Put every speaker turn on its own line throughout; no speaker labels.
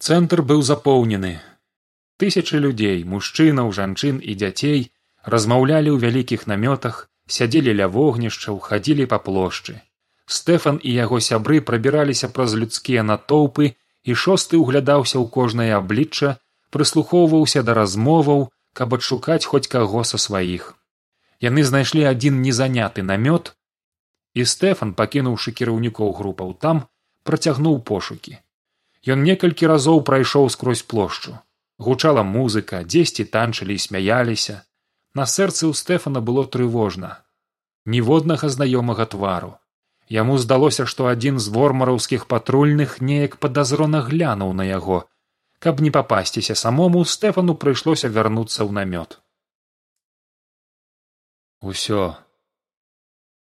цэнтр быў запоўнены. Тысячы людзей мужчынаў жанчын і дзяцей размаўлялі ў вялікіх намётах сядзелі ля вогнішчаў хадзілі па плошчы. Стэфан і яго сябры прабіраліся праз людскія натоўпы і шосты ўглядаўся ў кожнае аблічча прыслухоўваўся да размоваў каб адшукаць хоць каго са сваіх. Яны знайшлі адзін незаняты намёт і стэфан пакінуўшы кіраўнікоў групаў там працягнуў пошукі ён некалькі разоў прайшоў скрозь плошчу гучала музыка дзесьці танчылі і смяяліся на сэрцы ў стэфана было трывожна ніводнага знаёмага твару Яму здалося, што адзін з вормараўскіх патрульных неяк падазрона глянуў на яго. Каб не папасціся самому стэфану прыйшлося вярнуцца ў намёт. Усё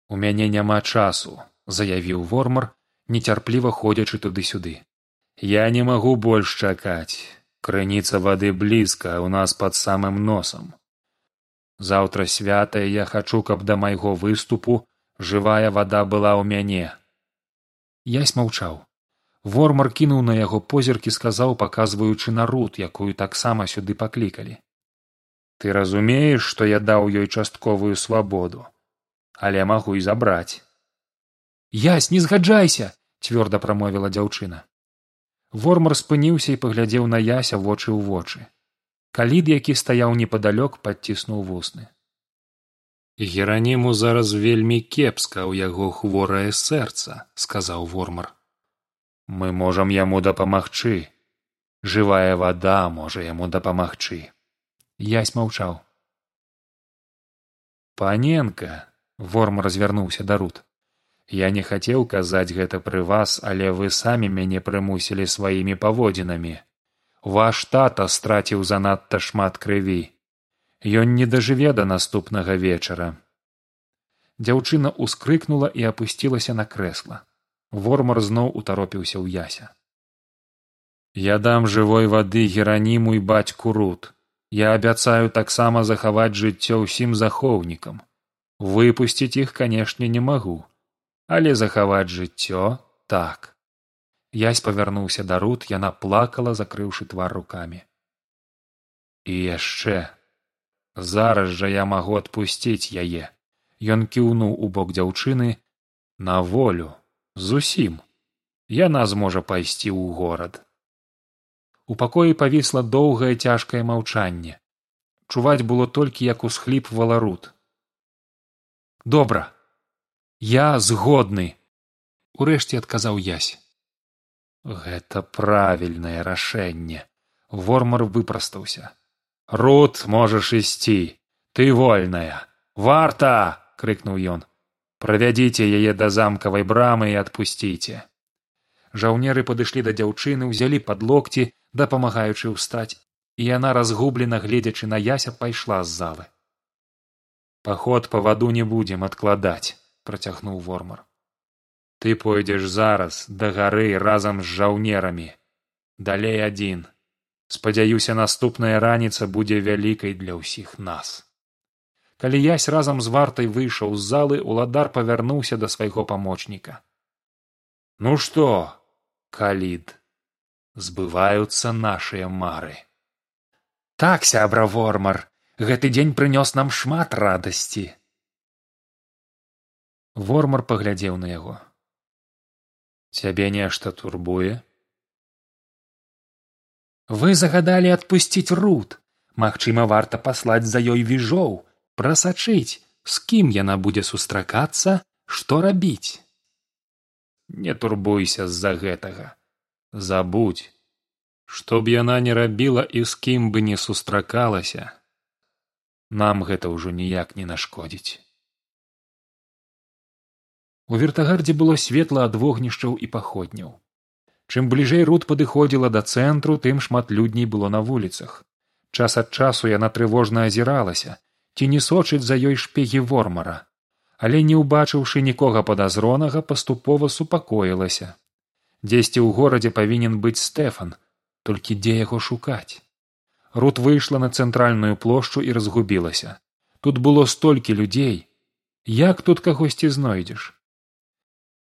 у мяне няма часу, заявіў вормар, нецярпліва ходзячы туды сюды. Я не магу больш чакаць. Крыніца вады блізка у нас пад самым носам. Заўтра святае я хачу, каб да майго выступу жывая вада была ў мяне. Ясь маўчаў вормар кінуў на яго позіркі сказаў паказваючы на рут якую таксама сюды паклікалі. Ты разумееш што я даў ёй частковую свабоду? Але магу і забраць ясь не згаджайся цвёрда прамовіла дзяўчына вормар спыніўся і паглядзеў на яся вочы ў вочы. Калід які стаяў непадалёк падціснуў вусны. Гераніму зараз вельмі кепска ў яго хворае сэрца сказаў вормар. Мы можам яму дапамагчы. Жывая вада можа яму дапамагчы ясь маўчаў. Паненка ворм развярнуўся да рут я не хацеў казаць гэта пры вас але вы самі мяне прымусілі сваімі паводзінамі. Ваш тата страціў занадта шмат крыві. Ён не дажыве да наступнага вечара. Дзяўчына ўскрыкнула і апусцілася на крэсла. Вормар зноў утаропіўся ў яся. Я дам жывой вады гераніму і бацьку рут. Я абяцаю таксама захаваць жыццё ўсім захоўнікам. Выпусціць іх канешне не магу але захаваць жыццё так. Язь павярнуўся да рут яна плакала закрыўшы твар рукамі. І яшчэ. Зараз жа я магу адпусціць яе. Ён кіўнуў у бок дзяўчыны на волю зусім. Яна зможа пайсці ў горад. У пакоі павісла доўгае цяжкае маўчанне. Чуваць было толькі як усхліп валарут добра я згодны урэшце адказаў язь гэта правільнае рашэнне. Вормар выпрастаўся. Рут можаш ісці. Ты вольная. Варта! крыкнуў ён. Правядзіце яе да замкавай брамы і адпусціце. Жаўнеры падышлі да дзяўчыны ўзялі пад локці дапамагаючы ўстаць і яна разгублена гледзячы на яся пайшла з залы. Паход па ваду не будзем адкладаць працягнуў вормар. Ты пойдзеш зараз да гары разам з жаўнерамі. Далей адзін. Спадзяюся наступная раніца будзе вялікай для ўсіх нас калі язь разам з вартай выйшаў з залы уладар павярнуўся да свайго памочніка. Ну што калід збываюцца нашыя мары так сябра вормар гэты дзень прынёс нам шмат радасці вормар паглядзеў на яго. Цябе нешта турбуе? Вы загадалі адпусціць рут. Магчыма варта паслаць за ёй віжоў прасачыць з кім яна будзе сустракацца што рабіць не турбуйся з за гэтага. Забудь што б яна не рабіла і з кім бы не сустракалася. Нам гэта ўжо ніяк не нашкодзіць у вертагардзе было светла ад вогнішчаў і паходняў. Чым бліжэй рут падыходзіла да цэнтру тым шмат людней было на вуліцах. Час ад часу яна трывожна азіралася ці не сочыць за ёй шпегі вормара. Але не ўбачыўшы нікога падазронага паступова супакоілася. Дзесьці ў горадзе павінен быць стэфан толькі дзе яго шукаць? Рут выйшла на цэнтральную плошчу і разгубілася. Тут было столькі людзей. Як тут кагосьці знойдзеш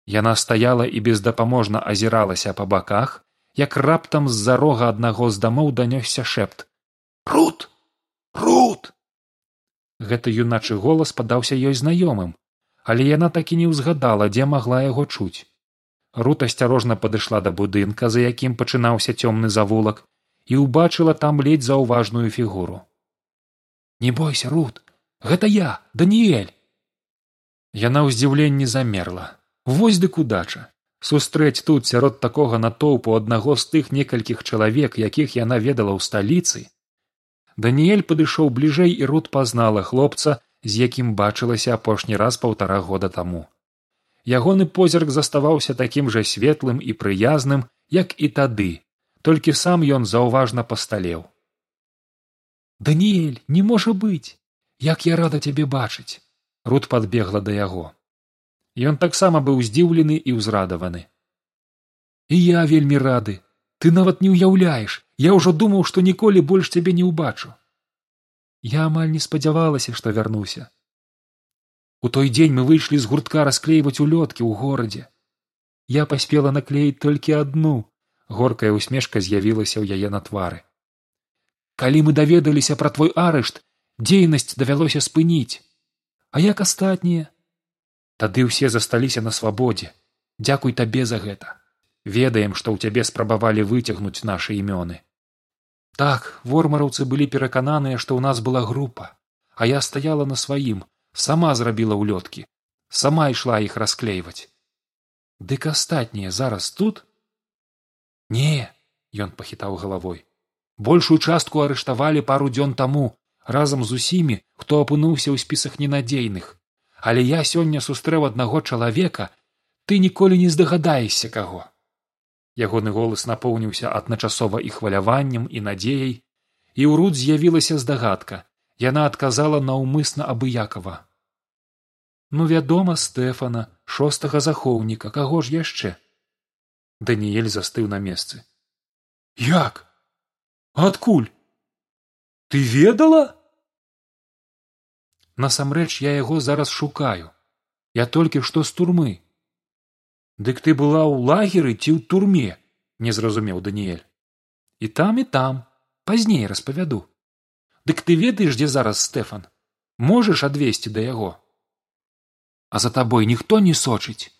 яна стаяла і бездапаможна азіралася па баках як раптам з-за рога аднаго з дамоў данёсся шэпт. Рут! Рут! Гэты юначы голас падаўся ёй знаёмым але яна так і не ўзгадала дзе магла яго чуць. Рут асцярожна падышла да будынка за якім пачынаўся цёмны завулак і ўбачыла там ледзь заўважную фігуру. Не бойся рут гэта я даніэль! Яна ў здзіўленні замерла вось дык удача. Сустрэць тут сярод такога натоўпу аднаго з тых некалькіх чалавек якіх яна ведала ў сталіцы. Даніэль падышоў бліжэй і рут пазнала хлопца з якім бачылася апошні раз паўтара года таму. Ягоны позірк заставаўся такім жа светлым і прыязным як і тады толькі сам ён заўважна пасталеў. Даніэль не можа быць! Як я рада цябе бачыць! Рут подбегла да яго ён таксама быў здзіўлены і ўзрадаваны і я вельмі рады. Ты нават не ўяўляеш я ўжо думаў што ніколі больш цябе не ўбачу я амаль не спадзявалася што вярнуся. У той дзень мы выйшлі з гуртка расклейваць улёткі ў горадзе. Я паспела наклеіць толькі адну. Горкая усмешка з'явілася ў яе на твары. Калі мы даведаліся пра твой арышт дзейнасць давялося спыніць. А як астатнія тады ўсе засталіся на свабодзе. Дзякуй табе за гэта. Ведаем што ў цябе спрабавалі выцягнуць нашы імёны. Так вормараўцы былі перакананыя што ў нас была група а я стаяла на сваім сама зрабіла ўлёткі сама ішла іх расклейваць. Дык астатнія зараз тут? Не ён пахітаў галавой. Большую частку арыштавалі пару дзён таму разам з усімі хто апынуўся ў спісах ненадзейных але я сёння сустрэў аднаго чалавека ты ніколі не здагадаешся каго. Ягоны голас напоўніўся адначасова і хваляваннем і надзеяй. І ў руд з'явілася здагадка. Яна адказала наўмысна абыякова ну вядома стэфана шостага захоўніка каго ж яшчэ? Даніэль застыў на месцы. Як? Адкуль? Ты ведала насамрэч я яго зараз шукаю. Я толькі што з турмы. Дык ты была ў лагеры ці ў турме? Не зразумеў даніэль. І там і там. Пазней распавяду. Дык ты ведаеш дзе зараз стэфан? Можаш адвесці да яго? А за табой ніхто не сочыць.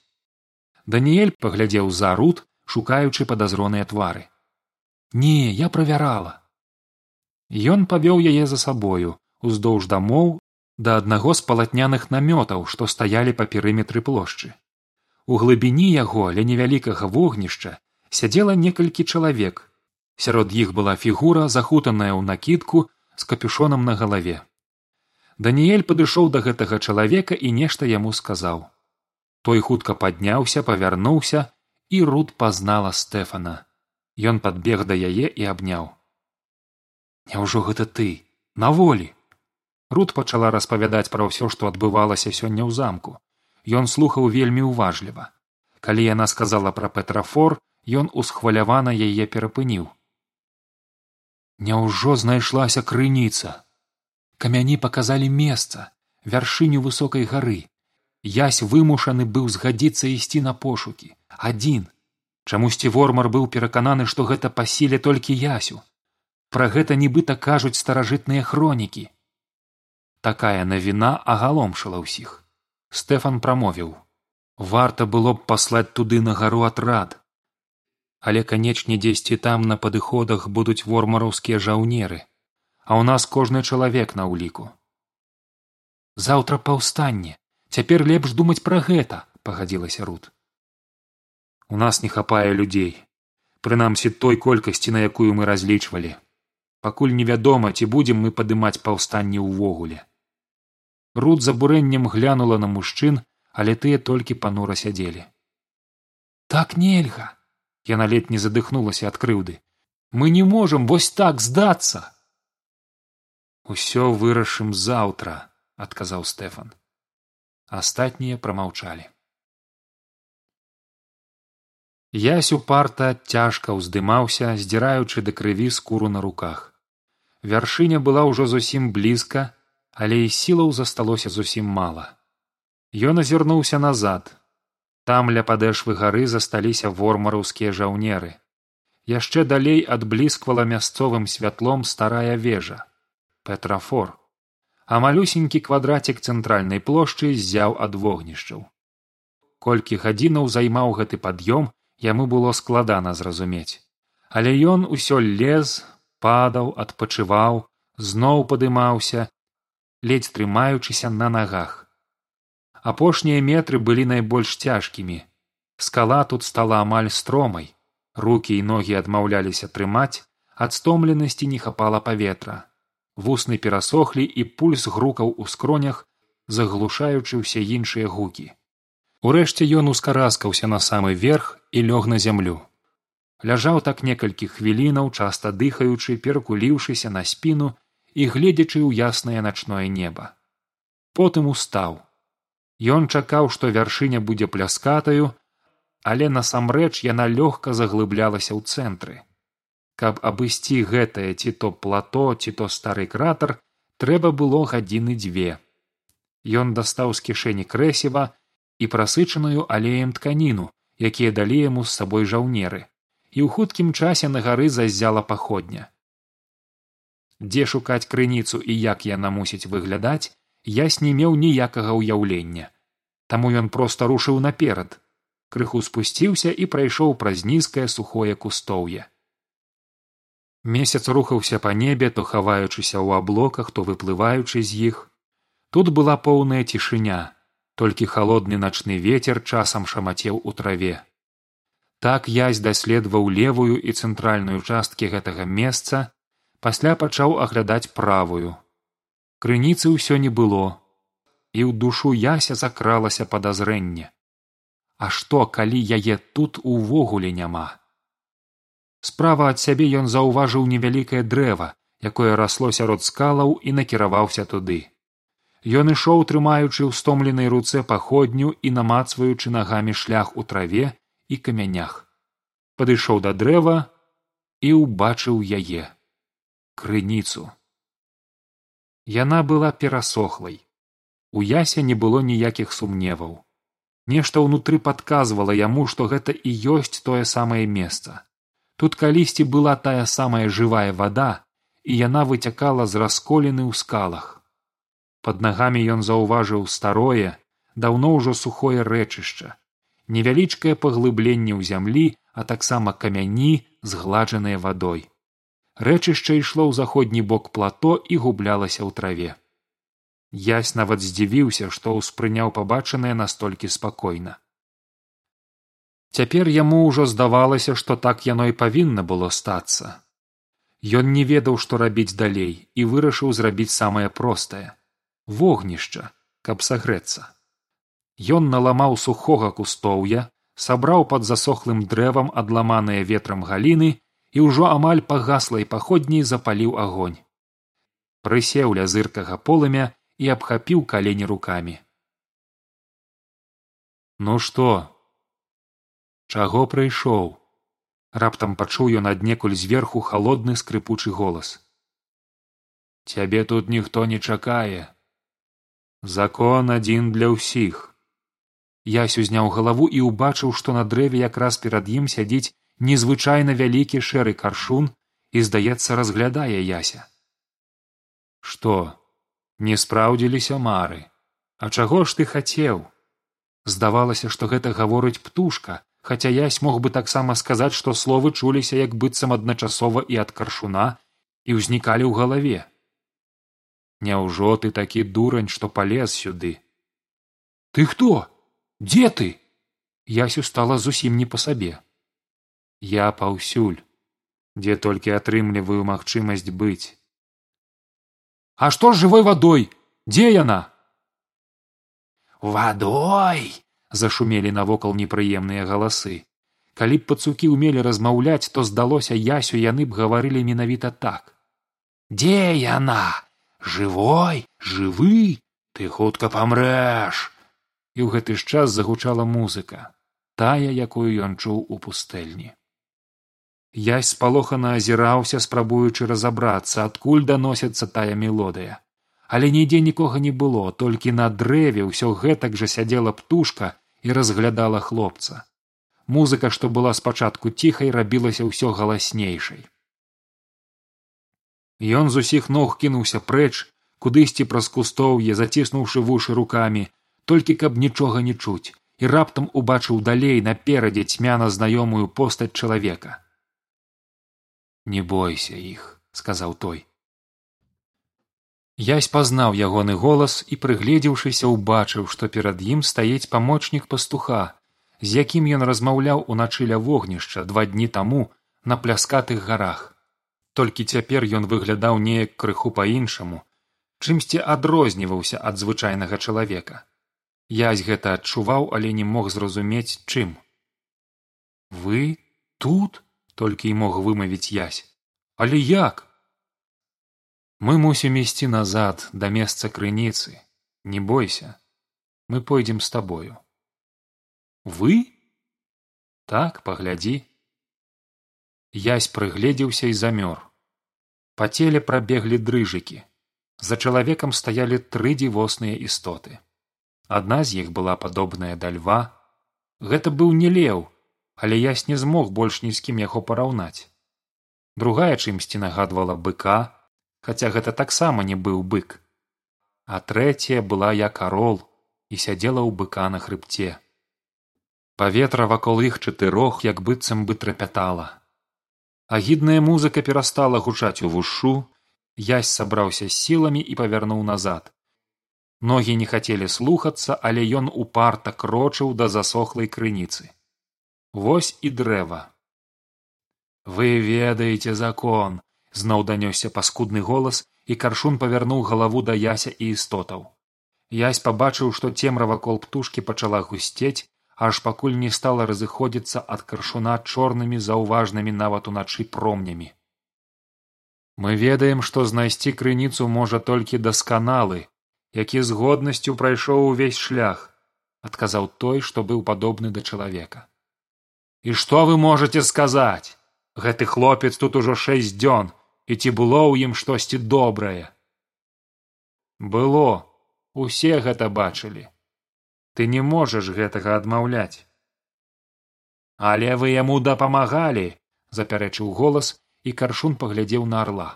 Даніэль паглядзеў за руд шукаючы падазроныя твары. Не я правярала. Ён павёў яе за сабою уздоўж дамоў да аднаго з палатняных намётаў што стаялі па перыметры плошчы. У глыбіні яго ля невялікага вогнішча сядзела некалькі чалавек. Сярод іх была фігура захутаная ў накідку з капюшонам на галаве. Даніэль падышоў да гэтага чалавека і нешта яму сказаў. Той хутка падняўся павярнуўся і руд пазнала стэфана. Ён падбег да яе і абняў. Няўжо гэта ты? На волі руд пачала распавядаць пра ўсё што адбывалася сёння ў замку. Ён слухаў вельмі ўважліва калі яна сказала пра петрафор ён усхвалявана яе перапыніў. Няўжо знайшлася крыніца? Камяні паказалі месца вяршыню высокай гары. Язь вымушаны быў згадзіцца ісці на пошукі. Адзін. Чамусьці вормар быў перакананы што гэта па сіле толькі ясю. Пра гэта нібыта кажуць старажытныя хронікі такая навіна агаломшыла ўсіх. Стэфан прамовіў. Варта было б паслаць туды на гару атрад. Але канечне дзесьці там на падыходах будуць вормараўскія жаўнеры а ў нас кожны чалавек на ўліку. Заўтра паўстанне. Цяпер лепш думаць пра гэта пагадзілася руд у нас не хапае людзей. Прынамсі той колькасці на якую мы разлічвалі. Пакуль невядома ці будзем мы падымаць паўстанне ўвогуле руд з абурэннем глянула на мужчын але тыя толькі панура сядзелі. Так нельга яна ледь не задыхнулася ад крыўды. Мы не можам вось так здацца! Усё вырашым заўтра адказаў стэфан. Астатнія прамаўчалі. Ясь упарта цяжка ўздымаўся здзіраючы да крыві скуру на руках. Вяршыня была ўжо зусім блізка але і сілаў засталося зусім мала. Ён азірнуўся назад. Там ля падэшвы гары засталіся вормараўскія жаўнеры. Яшчэ далей адблісквала мясцовым святлом старая вежа петрафор. А малюсенькі квадрацік цэнтральнай плошчы зяў ад вогнішчаў. Колькі гадзінаў займаў гэты пад'ём яму было складана зразумець. Але ён усё лез падаў адпачываў зноў падымаўся ледзь трымаючыся на нагах. Апошнія метры былі найбольш цяжкімі. Скала тут стала амаль стромай. Рукі і ногі адмаўляліся трымаць ад стомленасці не хапала паветра. Вусны перасохлі і пульс грукаў у скронях заглушаючы ўсе іншыя гукі. Урэшце ён ускараскаўся на самы верх і лёг на зямлю. Ляжаў так некалькі хвілінаў часта дыхаючы перакуліўшыся на спіну і гледзячы ў яснае начное неба потым устаў Ён чакаў, што вяршыня будзе пляскатаю, але насамрэч яна лёгка заглыблялася ў цэнтры. Каб абысці гэтае ці то плато ці то стары кратар трэба было гадзіны дзве. Ён дастаў з кішэні крэсіва і прасычаную алеем тканіну, якія далі яму з сабой жаўнеры, і ў хуткім часе на гары заззяла паходня. Дзе шукаць крыніцу і як яна мусіць выглядаць, я не меў ніякага ўяўлення. Таму ён проста рушыў наперад. Крыху спусціўся і прайшоў праз нізкае сухое кустоўе. Месяц рухаўся па небе то хаваючыся ў аблоках то выплываючы з іх. Тут была поўная цішыня толькі халодны начны вецер часам шамацеў у траве. Так язь даследаваў левую і цэнтральную часткі гэтага месца пасля пачаў аглядаць правую. Крыніцы ўсё не было і ў душу яся закралася падазрэнне. А што калі яе тут увогуле няма? Справа ад сябе ён заўважыў невялікае дрэва якое расло сярод скалаў і накіраваўся туды. Ён ішоў трымаючы ў стомленай руцэ паходню і намацваючы нагамі шлях у траве і камянях. Падышоў да дрэва і ўбачыў яе крыніцу. Яна была перасохлай. У ясе не было ніякіх сумневаў. Нешта ўнутры падказвала яму што гэта і ёсць тое самае месца. Тут калісьці была тая самая жывая вада і яна выцякала з расколіны ў скалах. Под нагамі ён заўважыў старое даўно ўжо сухое рэчышча невялічкае паглыбленне ў зямлі а таксама камяні згладжаныя вадой рэчышча ішло ў заходні бок плато і гублялася ў траве Ясь нават здзівіўся, што ўспрыняў пабачанае настолькі спакойна. Цяпер яму ўжо здавалася, што так яно і павінна было стацца. Ён не ведаў, што рабіць далей і вырашыў зрабіць самае простае вогнішча, каб сагрэцца. Ён наламаў сухога кустоўя, сабраў пад засохлым дрэвам адламаныя ветрам галіны і ўжо амаль пагаслай паходняй запаліў агонь. Прысеў ля зыркага полымя і абхапіў калені рукамі. Ну што? Чаго прыйшоў? Раптам пачуў ён аднекуль зверху халодны скрыпучы голас. Цябе тут ніхто не чакае. Закон адзін для ўсіх. Ясь узняў галаву і ўбачыў што на дрэве якраз перад ім сядзіць незвычайна вялікі шэры каршун і здаецца разглядае яся. Што не спраўдзіліся мары? А чаго ж ты хацеў? Здавалася што гэта гаворыць птушка хаця ясь мог бы таксама сказаць што словы чуліся як быццам адначасова і ад каршуна і ўзнікалі ў галаве. Няўжо ты такі дурань што палез сюды? Ты хто? Дзе ты? Ясю стала зусім не па сабе я паўсюль дзе толькі атрымліваю магчымасць быць. А што з жывой вадой? Дзе яна? Вадой! Зашумелі навокал непрыемныя галасы. Калі б пацукі ўмелі размаўляць то здалося ясю яны б гаварылі менавіта так. Дзе яна? Жывой? Жывы? Ты хутка памрэш! І ў гэты ж час загучала музыка тая якую ён чуў у пустэльні Ясь спалохана азіраўся, спрабуючы разабрацца, адкуль даносіцца тая мелодыя. Але нідзе нікога не было, толькі на дрэве ўсё гэтак жа сядзела птушка і разглядала хлопца. музыка што была спачатку ціхай рабілася ўсё галаснейшай ён з усіх ног кінуўся прэч кудысьці праз кустоўе заціснуўшы вушы рукамі толькі каб нічога не чуць і раптам убачыў далей наперадзе цьмяна знаёмую постаць чалавека не бойся іх сказаў той. Язь пазнаў ягоны голас і прыгледзеўшыся ўбачыў што перад ім стаіць памочнік пастуха з якім ён размаўляў уначы ля вогнішча два дні таму на пляскатых гарах. Толькі цяпер ён выглядаў неяк крыху па іншаму чымсьці адрозніваўся ад звычайнага чалавека. Язь гэта адчуваў але не мог зразумець чым. Вы тут толькі і мог вымавіць язь але як? Мы мусім ісці назад да месца крыніцы. Не бойся мы пойдзем з табою. Вы? Так паглядзі. Язь прыгледзеўся і замёр. Па целе прабеглі дрыжыкі. За чалавекам стаялі тры дзівосныя істоты. Адна з іх была падобная да льва. Гэта быў не леў але язь не змог больш ні з кім яго параўнаць. Другая чымсьці нагадвала быка хаця гэта таксама не быў бык. А трэцяя была як арол і сядзела ў быка на хрыбце. Паветра вакол іх чатырох як быццам бы трапятала. Агідная музыка перастала гучаць увушу язь сабраўся з сіламі і павярнуў назад. Ногі не хацелі слухацца але ён упарта крочыў да засохлай крыніцы вось і дрэва. Вы ведаеце закон зноў данёсся паскудны голас і каршун павярнуў галаву да яся і істотаў. Язь пабачыў што цемра вакол птушкі пачала гусцець аж пакуль не стала разыходзіцца ад каршуна чорнымі заўважнымі нават уначы промнямі. Мы ведаем што знайсці крыніцу можа толькі дасканалы які з годнасцю прайшоў увесь шлях адказаў той што быў падобны да чалавека і што вы можете сказаць? Гэты хлопец тут ужо шэсць дзён і ці было ў ім штосьці добрае? Было. Усе гэта бачылі. Ты не можаш гэтага адмаўляць. Але вы яму дапамагалі запярэчыў голас і каршун паглядзеў на арла.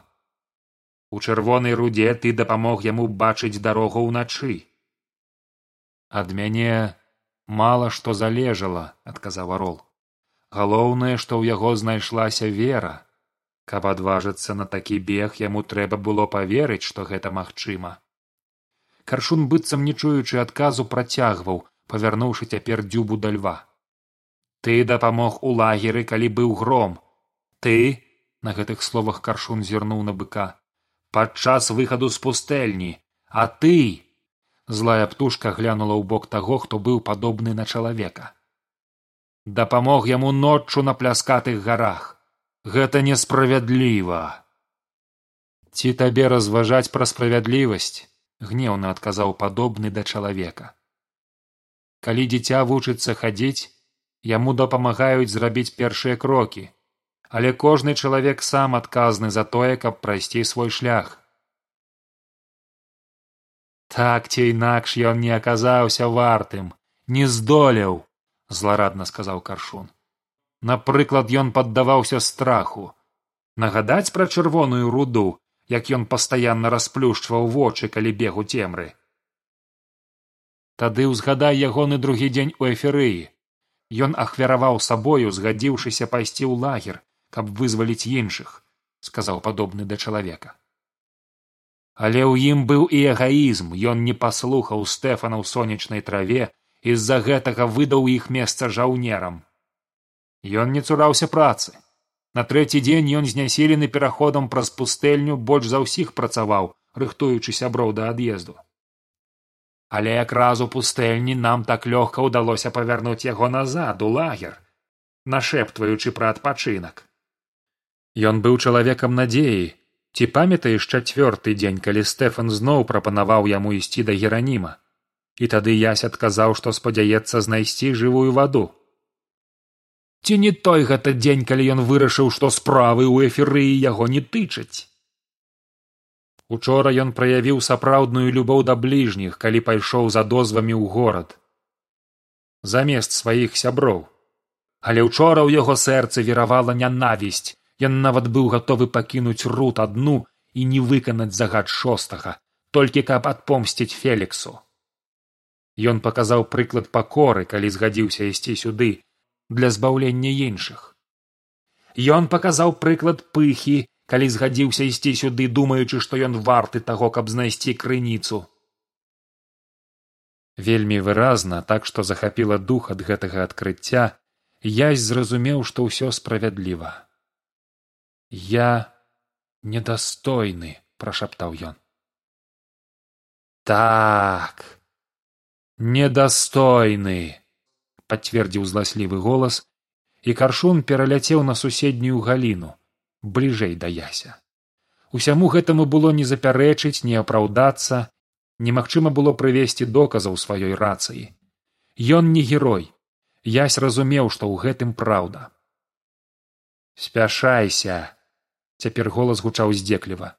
У чырвонай рудзе ты дапамог яму бачыць дарогу ўначы. Ад мяне мала што залежала адказаў арол галоўнае што ў яго знайшлася вера. Каб адважыцца на такі бег яму трэба было паверыць што гэта магчыма. Каршун быццам не чуючы адказу працягваў павярнуўшы цяпер дзюбу да льва. Ты дапамог у лагеры калі быў гром. Ты на гэтых словах каршун зірнуў на быка падчас выхаду з пустэльні. А ты злая птушка глянула ў бок таго хто быў падобны на чалавека дапамог яму ноччу на пляскатых гарах. Гэта несправядліва. Ці табе разважаць пра справядлівасць? Гнеўна адказаў падобны да чалавека. Калі дзіця вучыцца хадзіць яму дапамагаюць зрабіць першыя крокі. Але кожны чалавек сам адказны за тое каб прайсці свой шлях. Так ці інакш ён не аказаўся вартым не здолеў зларадна сказаў каршун. Напрыклад ён паддаваўся страху. Нагадаць пра чырвоную руду як ён пастаянна расплюшчваў вочы калі бегу цемры. Тады ўзгадай ягоны другі дзень у эферыі ён ахвяраваў сабою згадзіўшыся пайсці ў лагер каб вызваліць іншых сказаў падобны да чалавека. Але ў ім быў і эгаізм ён не паслухаў стэфана ў сонечнай траве і з за гэтага выдаў іх месца жаўнерам. Ён не цураўся працы. На трэці дзень ён знясілены пераходам праз пустэльню больш за ўсіх працаваў рыхтуючы сяброў да ад'езду. Але якраз у пустэльні нам так лёгка ўдалося павярнуць яго назад у лагер нашэптваючы пра адпачынак. Ён быў чалавекам надзеі. Ці памятаеш чацвёрты дзень калі стэфан зноў прапанаваў яму ісці да гераніма і тады ясь адказаў што спадзяецца знайсці жывую ваду. Ці не той гэта дзень калі ён вырашыў што справы ў эферыі яго не тычаць? Учора ён праявіў сапраўдную любоў да бліжніх калі пайшоў за дозвамі ў горад. Замест сваіх сяброў. Але учора ў яго сэрцы віравала нянавісць. Ён нават быў гатовы пакінуць рут адну і не выканаць загад шостага толькі каб адпомсціць феліксу ён паказаў прыклад пакоры калі згадзіўся ісці сюды для збаўлення іншых ён паказаў прыклад пыхі калі згадзіўся ісці сюды думаючы што ён варты таго каб знайсці крыніцу. Вельмі выразна так што захапіла дух ад гэтага адкрыцця язь зразумеў што ўсё справядліва. Я недастойны прашаптаў ён. Так недастойны пацвердзіў зласлівы голас і каршун пераляцеў на суседнюю галіну бліжэй да яся. Усяму гэтаму было не запярэчыць не апраўдацца немагчыма было прывесці доказаў сваёй рацыі. Ён не герой. Ясь разумеў што ў гэтым праўда. Спяшайся цяпер голас гучаў здзекліва.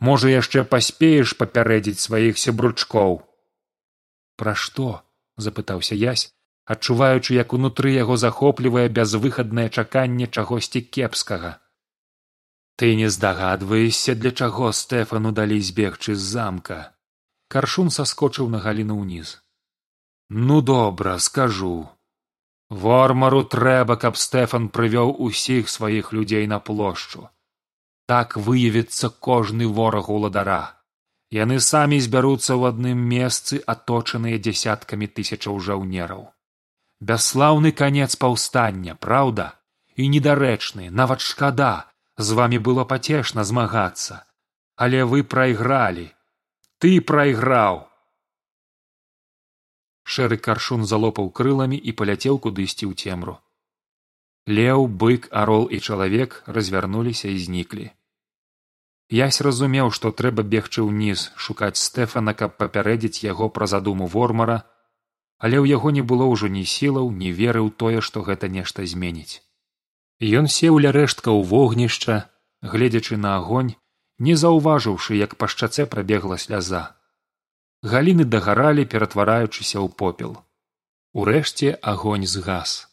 Можа яшчэ паспееш папярэдзіць сваіх сябручкоў пра што запытаўся язь адчуваючы як унутры яго захоплівае бязвыхаднае чаканне чагосьці кепскага. Ты не здагадваешся для чаго стэфану далі збегчы з замка? Каршун саскочыў на галіну ўніз. Ну добра скажу. Вормару трэба каб стэфан прывёў усіх сваіх людзей на плошчу. Так выявіцца кожны вораг уладара яны самі збяруцца ў адным месцы аточаныя дзясяткамі тысячаў жаўнераў. Бясслаўны канец паўстання праўда? І недарэчны нават шкада з вамі было пацешна змагацца. Але вы прайгралі. Ты прайграў! Шэры каршун залопаў крыламі і паляцеў кудысьці ў цемру. Леў бык арол і чалавек развярнуліся і зніклі ясь разумеў што трэба бегчы ўніз шукаць стэфана каб папярэдзіць яго пра задуму вормара але ў яго не было ўжо ні сілаў ні веры ў тое што гэта нешта зменіць. Ён сеў ля рэштка ў вогнішча гледзячы на агонь не заўважыўшы як па шчацэ прабегла сляза. Галіны дагаралі ператвараючыся ў попел. Урэшце агонь згас